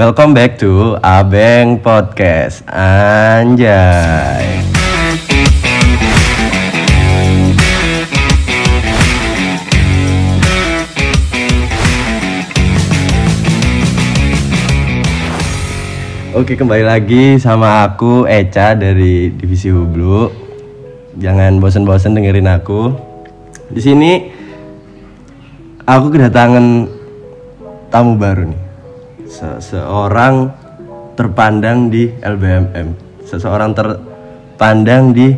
Welcome back to Abeng Podcast. Anjay. Oke, kembali lagi sama aku Eca dari Divisi Hublu. Jangan bosan-bosan dengerin aku. Di sini aku kedatangan tamu baru nih. Seseorang terpandang di LBMM. Seseorang terpandang di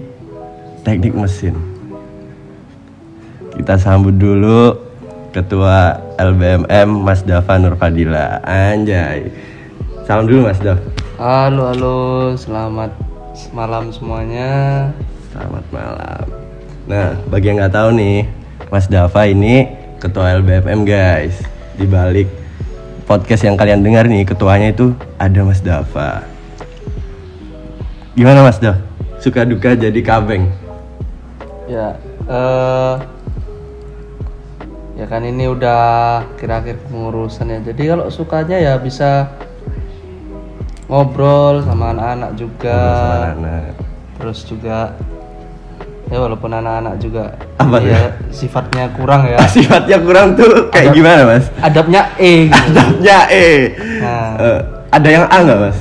teknik mesin. Kita sambut dulu Ketua LBMM Mas Dava Nurfadila. Anjay. Salam dulu Mas Dav. Halo, halo, selamat malam semuanya. Selamat malam. Nah, bagi yang nggak tahu nih, Mas Dava ini ketua LBFM guys. Di balik podcast yang kalian dengar nih, ketuanya itu ada Mas Dava. Gimana Mas Dav? Suka duka jadi kabeng? Ya, eh, ya kan ini udah kira-kira pengurusan ya. Jadi kalau sukanya ya bisa ngobrol sama anak-anak juga. Sama anak. Terus juga ya walaupun anak-anak juga Apa ya sifatnya kurang ya. Sifatnya kurang tuh kayak Ada- gimana Mas? Adabnya E gitu. Adabnya eh. Nah. Eh, ada yang A nggak Mas?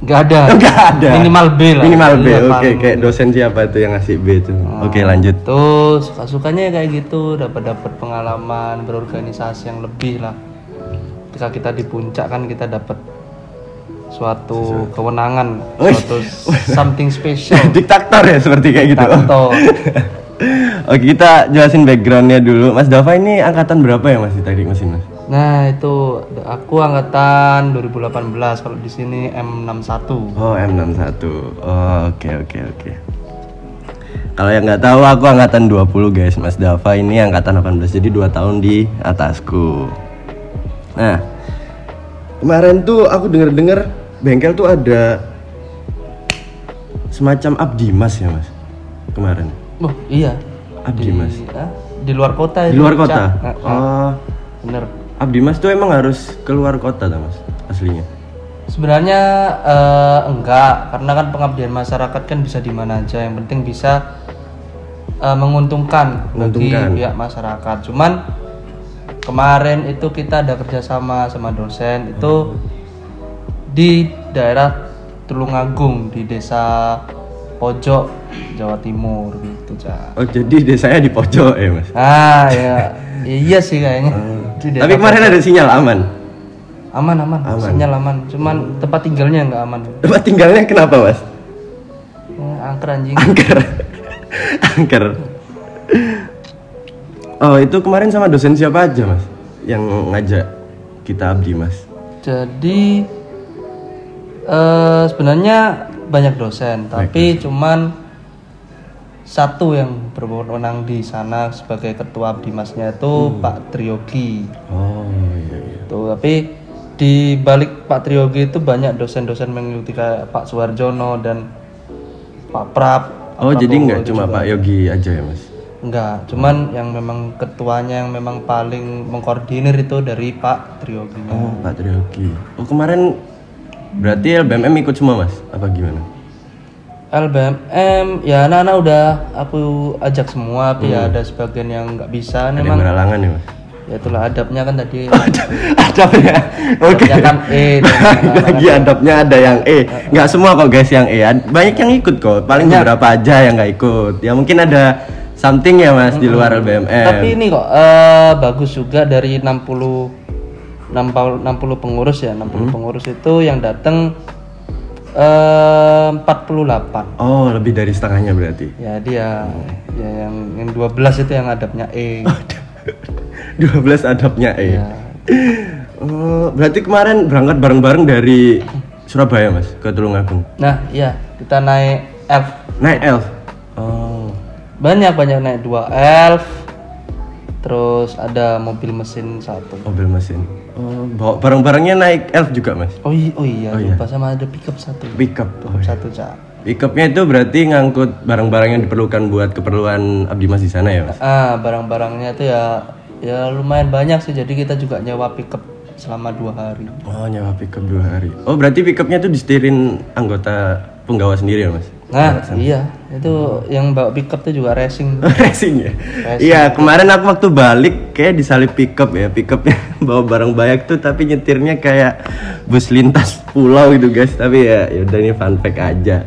Nggak ada. Oh, nggak ada. Minimal B lah. Minimal B. Oke, paling. kayak dosen siapa tuh yang ngasih B tuh? Oke, lanjut. Tuh suka-sukanya kayak gitu, dapat dapat pengalaman berorganisasi yang lebih lah. Ketika kita di puncak kan kita dapat suatu kewenangan, suatu something special. Diktator ya seperti kayak gitu. Diktator. Oke kita jelasin backgroundnya dulu. Mas Dava ini angkatan berapa ya Mas di teknik mesin Mas? Nah itu aku angkatan 2018 kalau di sini M61. Oh M61. Oh oke oke oke. Kalau yang nggak tahu aku angkatan 20 guys. Mas Dava ini angkatan 18 jadi 2 tahun di atasku. Nah kemarin tuh aku denger-denger bengkel tuh ada semacam Abdimas ya Mas kemarin. Oh iya. Abdi Di, Mas. ah, di luar kota Di luar kota. Ah, ah, Oh bener. Abdimas tuh emang harus keluar kota tuh Mas aslinya. Sebenarnya eh, enggak, karena kan pengabdian masyarakat kan bisa di mana aja. Yang penting bisa eh, menguntungkan, Menguntungkan. bagi pihak masyarakat. Cuman kemarin itu kita ada kerjasama sama dosen itu di daerah Tulungagung di desa pojok Jawa Timur gitu, Cak. Oh jadi desanya di pojok ya Mas. Ah ya, iya sih kayaknya. Daerah Tapi kemarin ada sinyal aman. aman, aman, sinyal aman. Cuman tempat tinggalnya nggak aman. Tempat tinggalnya kenapa Mas? Eh, angker anjing. Angker. Angker. Oh itu kemarin sama dosen siapa aja Mas? Yang ngajak kita abdi Mas. Jadi eh sebenarnya banyak dosen, tapi cuman satu yang berwenang di sana sebagai ketua Abdimasnya itu Pak Triyogi. Oh iya iya. Tuh, tapi di balik Pak Triyogi itu banyak dosen-dosen mengikuti kayak Pak Suwarjono dan Pak Prap. Pak Oh jadi Prabowo nggak itu cuma juga. Pak Yogi aja ya Mas? Enggak, cuman yang memang ketuanya yang memang paling mengkoordinir itu dari Pak Triyogi. Oh Pak Triyogi. Oh kemarin berarti LBMM ikut semua Mas? Apa gimana? LBMM ya anak-anak udah aku ajak semua tapi ya ada sebagian yang nggak bisa Ada yang memang berhalangan ya Mas? ya itulah adabnya kan tadi Adabnya. Oke. adabnya kan E. Lagi adabnya ada yang E. Nggak semua kok guys yang E. Banyak yang ikut kok. Paling beberapa aja yang nggak ikut. Ya mungkin ada something ya Mas di luar LBMM. tapi ini kok eh, bagus juga dari 60 60, 60 pengurus ya 60 pengurus itu yang datang eh 48 Oh, lebih dari setengahnya berarti. ya dia ya yang yang 12 itu yang adabnya E 12 adabnya E. ya. Oh, berarti kemarin berangkat bareng-bareng dari Surabaya, Mas, ke Tulungagung. nah iya kita naik F Naik elf. Oh. banyak banyak naik dua elf terus ada mobil mesin satu Mobil mesin. Bawa bareng-barengnya naik elf juga, Mas. oh, i- oh iya Oh iya. lupa sama ada pickup satu Pickup. Oh, iya. satu cak Pickupnya itu berarti ngangkut barang-barang yang diperlukan buat keperluan Abdi Mas di sana ya, Mas? ah barang-barangnya itu ya ya lumayan banyak sih jadi kita juga nyewa pickup selama dua hari Oh nyewa pickup dua hari. Oh berarti pickupnya tuh disetirin anggota penggawa sendiri ya mas? nah iya itu yang bawa pickup tuh juga racing Racing ya? Iya kemarin aku waktu balik kayak disalip pickup ya pickupnya bawa barang banyak tuh tapi nyetirnya kayak bus lintas pulau gitu guys tapi ya yaudah ini fun fact aja.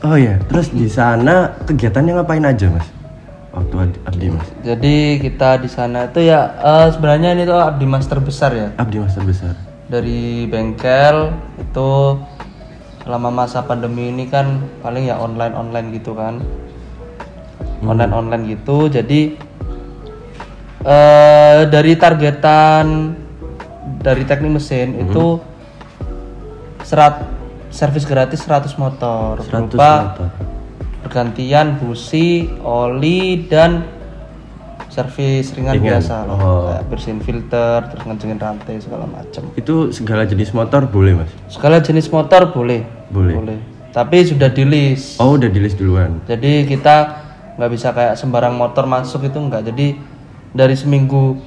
Oh ya terus di sana kegiatannya ngapain aja mas? Waktu Abdi- mas? jadi kita di sana itu ya eh, sebenarnya ini tuh abdi mas terbesar ya Abdi mas terbesar. dari bengkel itu selama masa pandemi ini kan paling ya online online gitu kan. Online online gitu. Jadi eh dari targetan dari teknik mesin itu serat servis gratis 100 motor. 100 berupa motor. pergantian busi oli dan servis ringan, Ringan. biasa loh. Oh. Kayak bersihin filter terus ngecengin rantai segala macam Itu segala jenis motor boleh mas? Segala jenis motor boleh. Boleh. Tapi sudah di list. Oh udah di list duluan. Jadi kita nggak bisa kayak sembarang motor masuk itu nggak. Jadi dari seminggu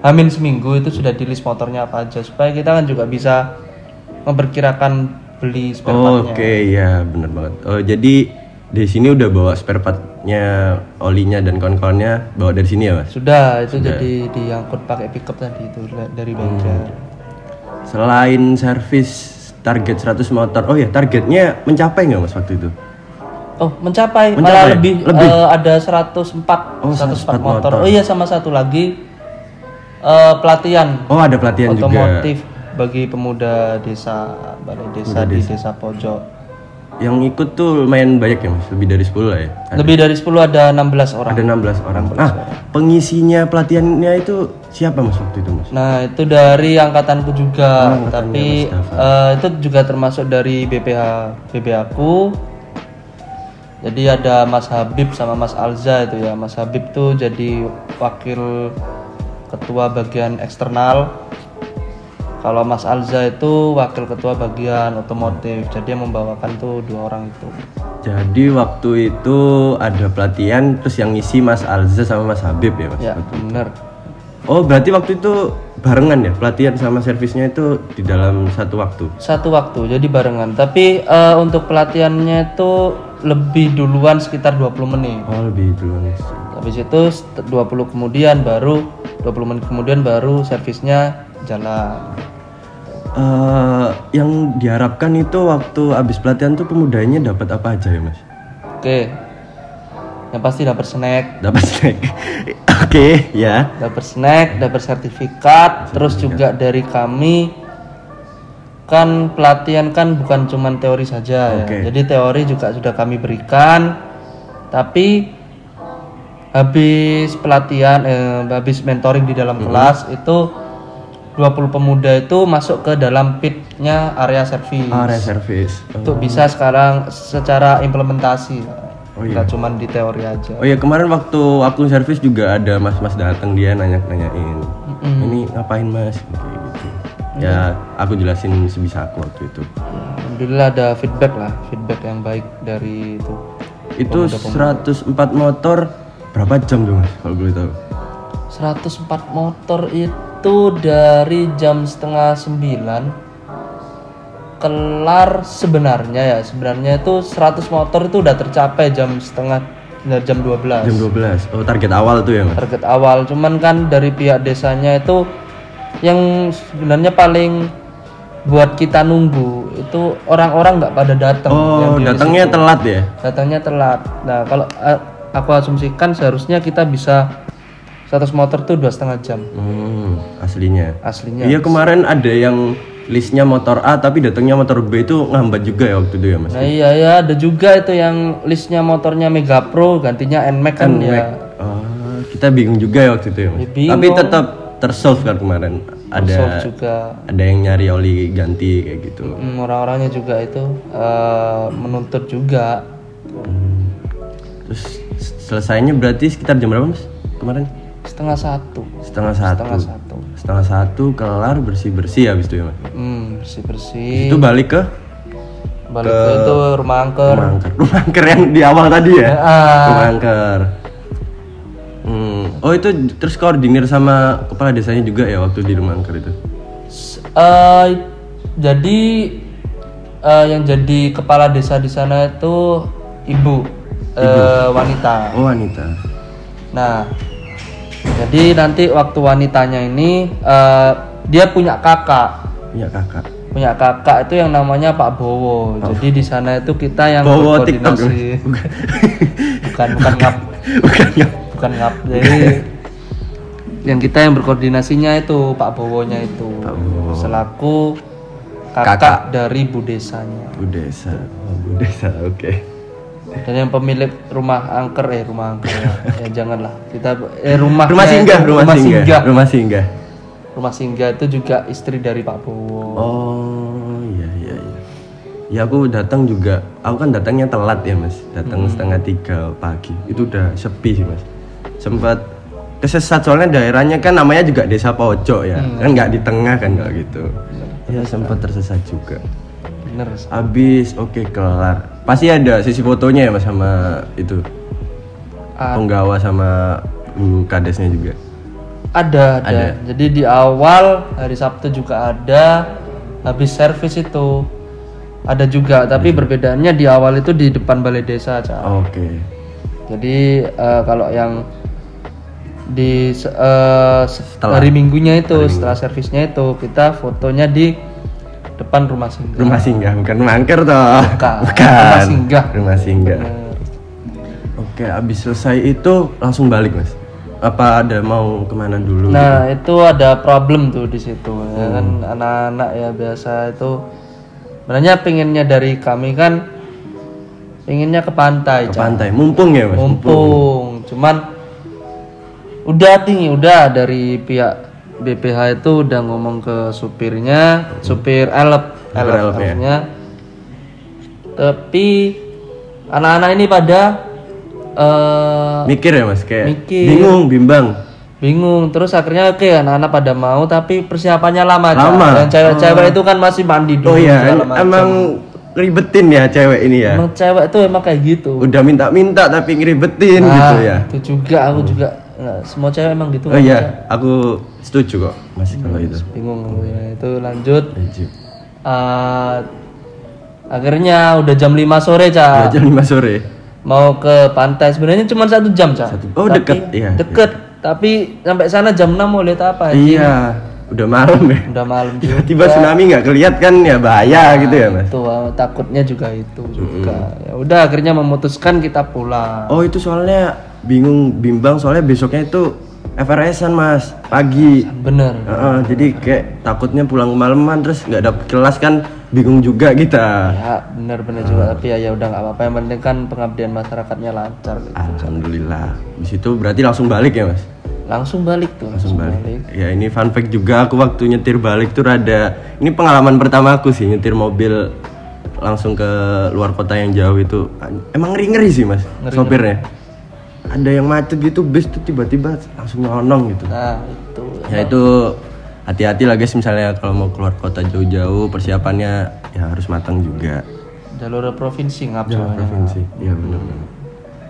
Hamin seminggu itu sudah di list motornya apa aja supaya kita kan juga bisa memperkirakan beli spare Oh, partnya. Oke ya bener banget. Oh jadi di sini udah bawa spare partnya, olinya dan kawan-kawannya bawa dari sini ya mas? Sudah itu jadi diangkut pakai pickup tadi itu dari bengkel. Selain servis target 100 motor, oh ya targetnya mencapai nggak mas waktu itu? Oh, mencapai, Mencapai? malah lebih, Lebih? eh, ada 104 Oh, 104 104 motor. motor. Oh iya sama satu lagi eh, pelatihan Oh ada pelatihan juga. otomotif bagi pemuda desa balai desa di desa pojok. Yang ikut tuh lumayan banyak ya mas, lebih dari 10 lah ya. Lebih dari 10 ada 16 orang. Ada 16 orang. Ah pengisinya pelatihannya itu siapa mas waktu itu mas? Nah, itu dari angkatanku juga, Oh, tapi eh, itu juga termasuk dari BPH BPH aku. Jadi ada Mas Habib sama Mas Alza itu ya. Mas Habib tuh jadi wakil ketua bagian eksternal. Kalau Mas Alza itu wakil ketua bagian otomotif. Jadi yang membawakan tuh dua orang itu. Jadi waktu itu ada pelatihan terus yang ngisi Mas Alza sama Mas Habib ya mas? Ya, bener. Oh berarti waktu itu barengan ya pelatihan sama servisnya itu di dalam satu waktu. Satu waktu, jadi barengan. Tapi eh, untuk pelatihannya itu lebih duluan sekitar 20 menit. Oh lebih dulu nih. Habis itu set- 20 kemudian baru 20 menit kemudian baru servisnya jalan. Eh, yang diharapkan itu waktu habis pelatihan tuh pemudanya dapat apa aja ya mas? Oke. Yang pasti dapat snack, Dapat snack. Oke ya. dapat snack, dapat sertifikat, terus juga dari kami kan pelatihan kan bukan cuman teori saja Oke. ya. Jadi teori juga sudah kami berikan. Tapi habis pelatihan eh, habis mentoring di dalam kelas itu 20 pemuda itu masuk ke dalam pitnya area servis. Area service. Oh, Untuk bisa sekarang secara implementasi. Oh iya. Nggak cuman di teori aja. Oh ya kemarin waktu aku servis juga ada mas-mas datang dia nanya-nanyain. Ini ngapain mas? Kayak gitu. Ya aku jelasin sebisa aku waktu itu. Alhamdulillah ada feedback lah, feedback yang baik dari itu. Itu 104 motor berapa jam tuh mas kalau boleh tahu? 104 motor itu dari jam setengah sembilan kelar sebenarnya ya sebenarnya itu 100 motor itu udah tercapai jam setengah nah, jam 12 Jam 12. Oh target awal tuh ya mas? target awal cuman kan dari pihak desanya itu yang sebenarnya paling buat kita nunggu itu orang-orang nggak pada datang Oh datangnya telat ya? datangnya telat nah kalau eh, aku asumsikan seharusnya kita bisa 100 motor tuh dua setengah jam Hmm, aslinya. aslinya Iya kemarin ada yang listnya motor A tapi datangnya motor B itu ngambat juga ya waktu itu ya mas? nah iya ya ada juga itu yang listnya motornya Mega Pro gantinya Nmax kan ya Oh, kita bingung juga ya waktu itu ya mas? Ya, bingung. Tapi tetap tersolve kan kemarin. Ada juga ada yang nyari oli ganti kayak gitu. Hmm, orang-orangnya juga itu eh, menuntut juga Terus selesainya berarti sekitar jam berapa mas kemarin? Setengah satu Setengah satu. setengah satu Setengah satu kelar bersih bersih habis itu ya mas. hmm bersih bersih Itu balik ke balik ke itu rumah angker rumah angker. Rumah angker yang di awal tadi ya? Ah. Rumah angker. Hmm. Oh itu terus koordinir sama kepala desanya juga ya waktu di rumah angker itu? Eh, jadi eh, yang jadi kepala desa di sana itu ibu, eh, wanita. Oh wanita. Nah, jadi nanti waktu wanitanya ini eh, dia punya kakak, Iya kakak. punya kakak itu yang namanya Pak Bowo. Jadi di sana itu kita yang Bowo TikTok. berkoordinasi. Bukan. bukan bukan ngap, Bukan ya. bukan ngap. Jadi yang kita yang berkoordinasinya itu Pak Bowonya itu Pak Bowo. selaku kakak, Kakak. dari bu desanya. Bu desa. Oh, Bu desa. Oke. Dan yang pemilik rumah angker eh rumah angker ya, ya janganlah kita eh rumah Rumah singgah, rumah, singgah. singgah Rumah singgah. rumah singgah itu juga istri dari Pak Bowo. Oh iya iya iya. Ya aku datang juga, aku kan datangnya telat ya mas, datang setengah tiga pagi. Itu udah sepi sih mas. Sempat kesesat soalnya daerahnya kan namanya juga desa pojok ya, kan nggak di tengah kan nggak gitu. Ya sempat tersesat juga. Bener. Abis oke kelar. Pasti ada sisi fotonya ya mas sama itu Ah. penggawa sama bu kadesnya juga. Ada, ada. Jadi di awal hari Sabtu juga ada, habis servis itu ada juga. Tapi perbedaannya di awal itu di depan balai desa. Oke. Jadi eh, kalau yang di Setelah- hari minggunya itu setelah servisnya itu kita fotonya di depan rumah singgah. Rumah singgah bukan mangker toh. Bukan. Bukan. Rumah singgah. Rumah singgah. Oke, abis selesai itu langsung balik mas? Apa ada mau ke mana dulu? Nah itu ada problem tuh di situ ya kan anak-anak ya biasa itu sebenarnya pinginnya dari kami kan pinginnya ke pantai Ke pantai, mumpung ya mas? mumpung cuman udah tinggi udah dari pihak BPH itu udah ngomong ke supirnya supir elep elep, elep, ya. elepnya. tapi anak-anak ini pada eh Mikir ya mas, kayak Mikir. bingung, bimbang. bingung terus akhirnya oke anak-anak pada mau tapi persiapannya lama. Lama? dan cewek-cewek itu kan masih mandi Oh dulu iya, segala macam. emang ribetin ya cewek ini ya? emang cewek itu emang kayak gitu Udah minta-minta tapi ngeribetin Nah, gitu ya? itu juga aku juga nah, semua cewek emang gitu Oh iya, aku setuju kok mas kalau itu. bingung aku ya. Itu lanjut. Setuju. Eh, akhirnya udah jam 5 sore Dua cak jam 5 sore. mau ke pantai. Sebenarnya cuma satu jam cak Oh, deket, iya, deket. tapi sampai sana jam 6 mau lihat apa? Iya, udah malam ya. udah malam juga. Tiba-tiba tsunami nggak kelihat kan? Ya bahaya gitu ya mas? itu ah, takutnya juga itu juga. Ya udah akhirnya memutuskan kita pulang. Oh itu soalnya bingung bimbang soalnya besoknya itu FRS-an mas pagi. bener Heeh, jadi kayak takutnya pulang kemalaman terus nggak dapet kelas kan bingung juga kita. ya bener-bener juga tapi ya ya udah nggak apa-apa yang penting kan pengabdian masyarakatnya lancar gitu. Alhamdulillah. Di situ berarti langsung balik ya mas? langsung balik tuh Langsung balik. Ya ini fun fact juga aku waktu nyetir balik tuh rada ini pengalaman pertama aku sih nyetir mobil langsung ke luar kota yang jauh itu emang ngeri ngeri sih mas sopirnya. Ada yang macet gitu bis tuh tiba-tiba langsung nyelonong gitu. nah itu. Ya itu hati-hati lah guys. Misalnya kalau mau keluar kota jauh-jauh persiapannya ya harus matang juga. Jalur provinsi ngap soalnya. provinsi. Iya benar-benar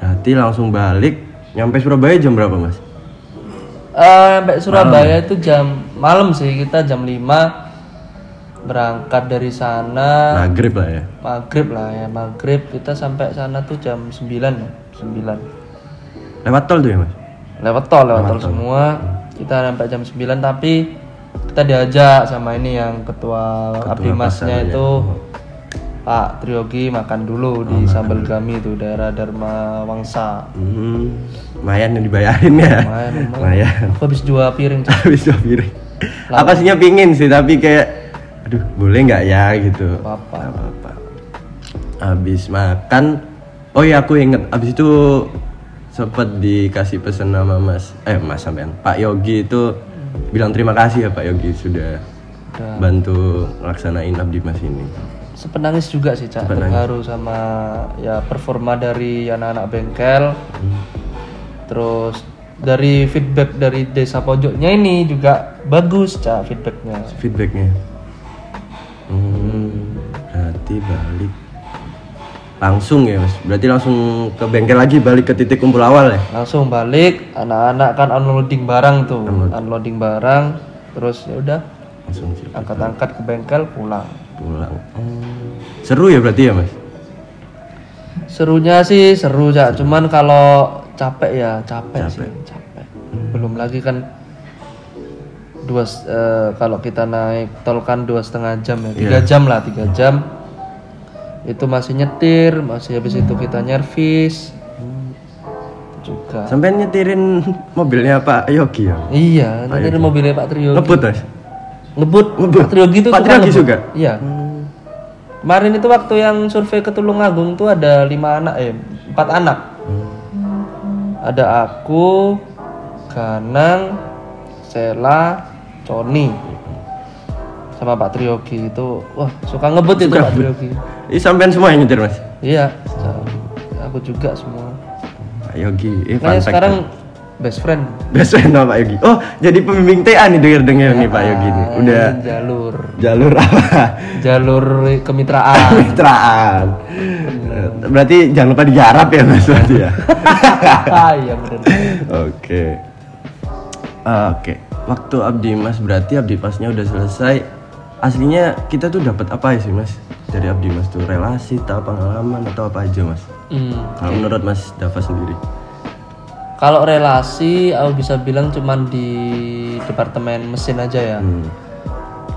hati langsung balik. Nyampe Surabaya jam berapa mas? Eh, sampai Surabaya itu jam malam sih kita jam 5 berangkat dari sana. Maghrib lah ya. Maghrib lah ya maghrib. Kita sampai sana tuh jam 9 ya 9 lewat tol tuh ya mas? Lewat tol lewat tol semua. Kita sampai jam 9 tapi kita diajak sama ini yang ketua, abdi masnya itu Pak Triyogi makan dulu di Sambal Gami itu daerah Dharma Wangsa. Hmm, lumayan yang dibayarin ya. Lumayan lumayan. Aku habis dua piring habis dua piring. Aku aslinya pingin sih tapi kayak aduh boleh nggak ya? gitu. Apa apa-apa. Habis makan oh ya aku inget habis itu sempat dikasih pesan sama mas eh mas sampean. Pak Yogi itu bilang terima kasih ya Pak Yogi sudah Udah. bantu ngelaksanain abdi mas ini. Sepenangis juga sih cak. Terharu sama ya performa dari anak-anak bengkel. Terus dari feedback dari desa pojoknya ini juga bagus cak feedbacknya. Feedbacknya. Hmm, berarti balik langsung ya mas. Berarti langsung ke bengkel lagi balik ke titik kumpul awal ya? Langsung balik anak-anak kan unloading barang tuh. Unloading barang terus ya udah langsung angkat-angkat ke bengkel pulang. Pulang. Oh. seru ya berarti ya mas? Serunya sih seru ya cuman kalau capek ya capek, sih capek. belum lagi kan dua eh, kalau kita naik tol kan dua setengah jam ya. Tiga jam lah tiga jam itu masih nyetir masih habis itu kita nyervis. Juga. Sampai nyetirin mobilnya Pak Yogi ya? Iya nyetir mobilnya Pak Trio ngebut mas? Ngebut. Ngebut? Pak Triogi itu Pak ngebut. suka? iya. Kemarin itu waktu yang survei ke Tulungagung tuh ada lima anak eh empat anak. Ada aku Ganang Sela Coni sama Pak Triogi itu wah suka ngebut itu Pak Triogi. Ih sampean semua yang nyetir mas? Iya aku juga semua. Pak Yogi eh, fact. sekarang best friend. Best friend sama Pak Yogi. Oh jadi pembimbing TA nih denger denger nih Pak Yogi nih. Udah. Ah, jalur. Jalur apa? Jalur kemitraan. Kemitraan. Berarti jangan lupa digarap ya mas berarti ya? Ah iya bener. Oke. Oke. Waktu Abdi Mas berarti Abdi Pasnya udah selesai aslinya kita tuh dapat apa ya sih mas dari Abdi Mas tuh relasi atau pengalaman atau apa aja mas Hmm. kalau menurut Mas Dava sendiri Kalau relasi, aku bisa bilang cuman di departemen mesin aja ya. Hmm.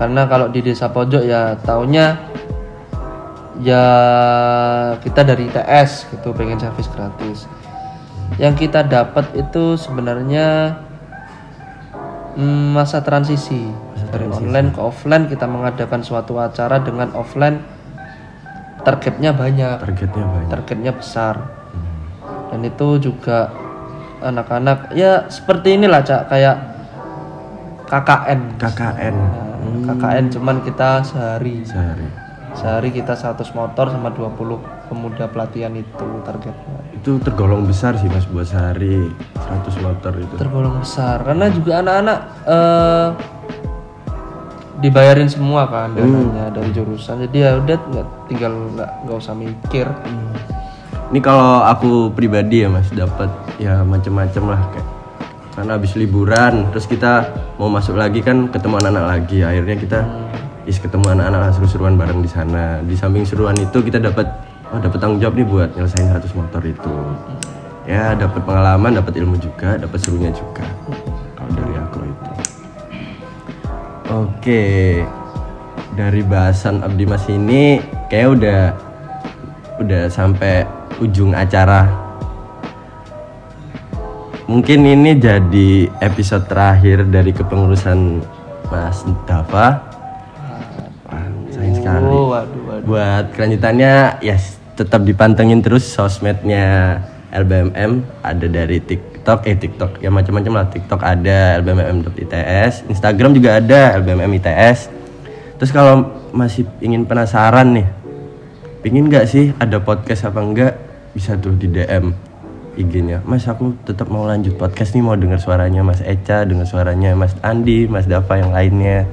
Karena kalau di desa pojok ya taunya ya kita dari ITS gitu pengen servis gratis. Yang kita dapat itu sebenarnya mm, masa transisi dari online ke offline kita mengadakan suatu acara dengan offline targetnya banyak. Targetnya banyak. Targetnya besar. Dan itu juga anak-anak ya seperti inilah cak kayak KKN KKN Nah, KKN cuman kita sehari. Sehari. Sehari kita 100 motor sama 20 pemuda pelatihan itu targetnya. Itu tergolong besar sih mas buat sehari 100 motor itu. Tergolong besar karena juga anak-anak eh, dibayarin semua kan dananya dari jurusan. Jadi ya udah nggak tinggal nggak nggak usah mikir. Ini kalau aku pribadi ya mas dapat ya macem-macem lah kayak karena habis liburan terus kita mau masuk lagi kan ketemu anak-anak lagi. Akhirnya kita is ketemu anak-anak seru-seruan bareng di sana. Di samping seruan itu kita dapat oh dapat tanggung jawab nih buat nyelesain 100 motor itu. Ya dapat pengalaman dapat ilmu juga dapat serunya juga oke. Dari bahasan Abdi Mas ini kayak udah udah sampai ujung acara. Mungkin ini jadi episode terakhir dari kepengurusan Mas Dava Wah, sayang sekali. Oh waduh waduh. Buat kelanjutannya ya s- tetap dipantengin terus sosmednya LBMM ada dari TikTok eh TikTok. Ya macam-macam lah. TikTok ada lbmm.its Instagram juga ada lbmm its terus kalau masih ingin penasaran nih pingin nggak sih ada podcast apa enggak bisa tuh di DM IG-nya Mas aku tetap mau lanjut podcast nih mau dengar suaranya Mas Eca dengar suaranya Mas Andi Mas Dava yang lainnya.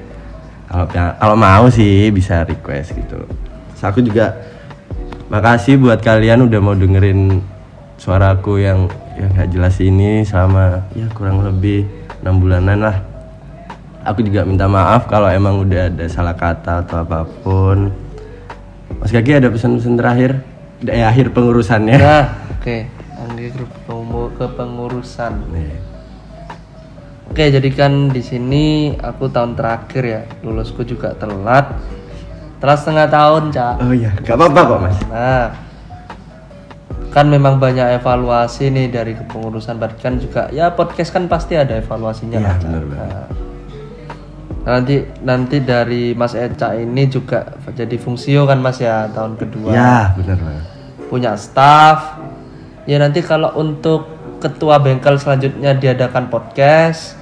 Kalau kalau mau sih bisa request gitu. Terus aku juga makasih buat kalian udah mau dengerin suaraku yang yang nggak jelas ini selama ya kurang lebih enam bulanan lah. Aku juga minta maaf kalau emang udah ada salah kata atau apa pun. Mas Kaki ada pesan-pesan terakhir? Di akhir pengurusannya. Nah oke. Anggi grup pengumu- kepengurusan Nih. Oke, jadi kan di sini aku tahun terakhir ya, lulusku juga telat. Telat setengah tahun, Cak. oh iya nggak apa-apa kok mas. Nah, kan memang banyak evaluasi nih dari kepengurusan, kan juga. Ya podcast kan pasti ada evaluasinya Iya, lah, Cak. benar. Banget. Nah, nanti nanti dari Mas Eca ini juga jadi fungsio kan Mas ya tahun kedua. Ya banget punya staff. Ya nanti kalau untuk ketua bengkel selanjutnya diadakan podcast.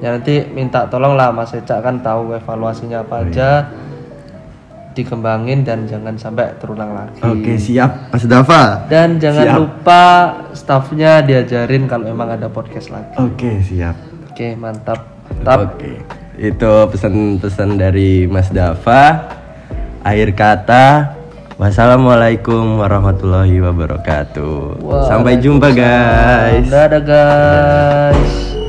Ya nanti minta tolong lah Mas Eca kan tahu evaluasinya apa aja dikembangin dan jangan sampai terulang lagi. Oke siap. Mas Dava dan jangan Siap. lupa staffnya diajarin kalau emang ada podcast lagi. Oke siap. Oke mantap. Mantap Oke, itu pesan-pesan dari Mas Dava. Akhir kata, wassalamualaikum warahmatullahi wabarakatuh. Sampai jumpa guys. dadah guys